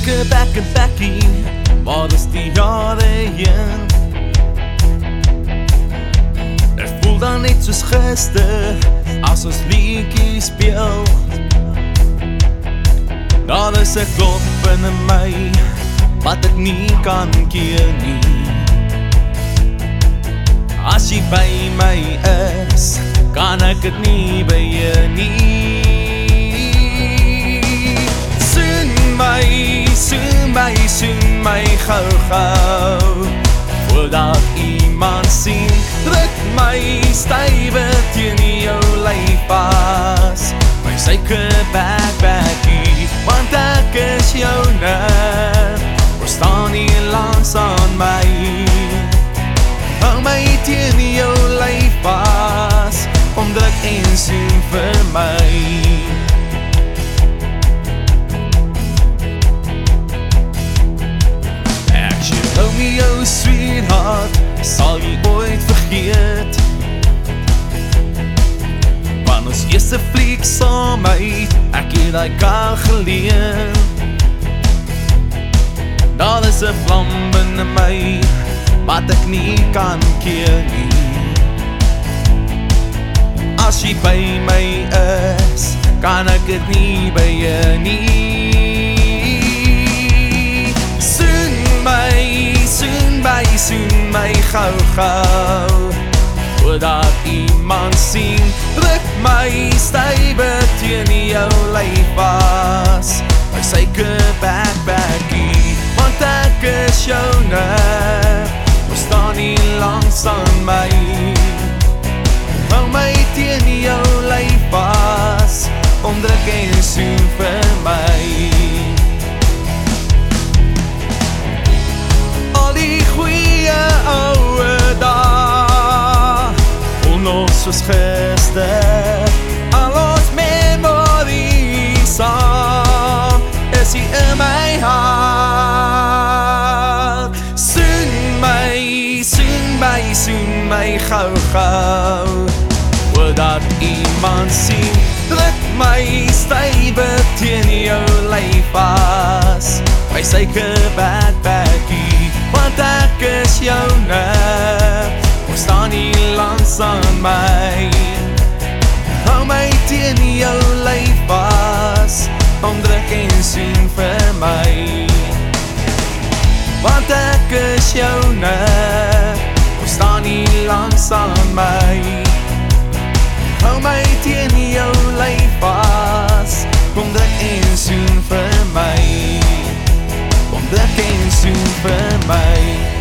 seker back en backie Waar is die jare heen? Het voel dan net soos gister As ons liedjie speel. Daar is een klop in my Wat ek nie kan keer nie. As jy by my is Kan ek het nie by jy nie gauw gauw Voordat iemand sien, druk my stuive teen jou lijf pas My suiker backpackie, want ek is jou net. Oor staan nie langs aan my Hou my teen jou jou sweetheart sal jy ooit vergeet? Want ons eerste vlieg saam uit ek het die kar geleen Daar is een vlam binnen my wat ek nie kan keer nie. As jy by my is kan ek het nie by jy nie soen my gauw gauw Voordat iemand sien Druk my stuive teen jou lijf was. My suiker backpackie Want ek is jou net Maar staan nie langs aan my. Hou my teen jou lijf was Om druk en soen vir my my gauw gauw Voordat iemand sien Druk my stuive teen jou lijf vas My suiker backpackie Want ek is jou net staan nie langs aan my. Hou my teen jou lijf pas Om druk en sien vir my. Want ek is jou nie langs aan my. Hou my teen jou lijf pas Kom druk en sien vir my. Kom druk en sien vir my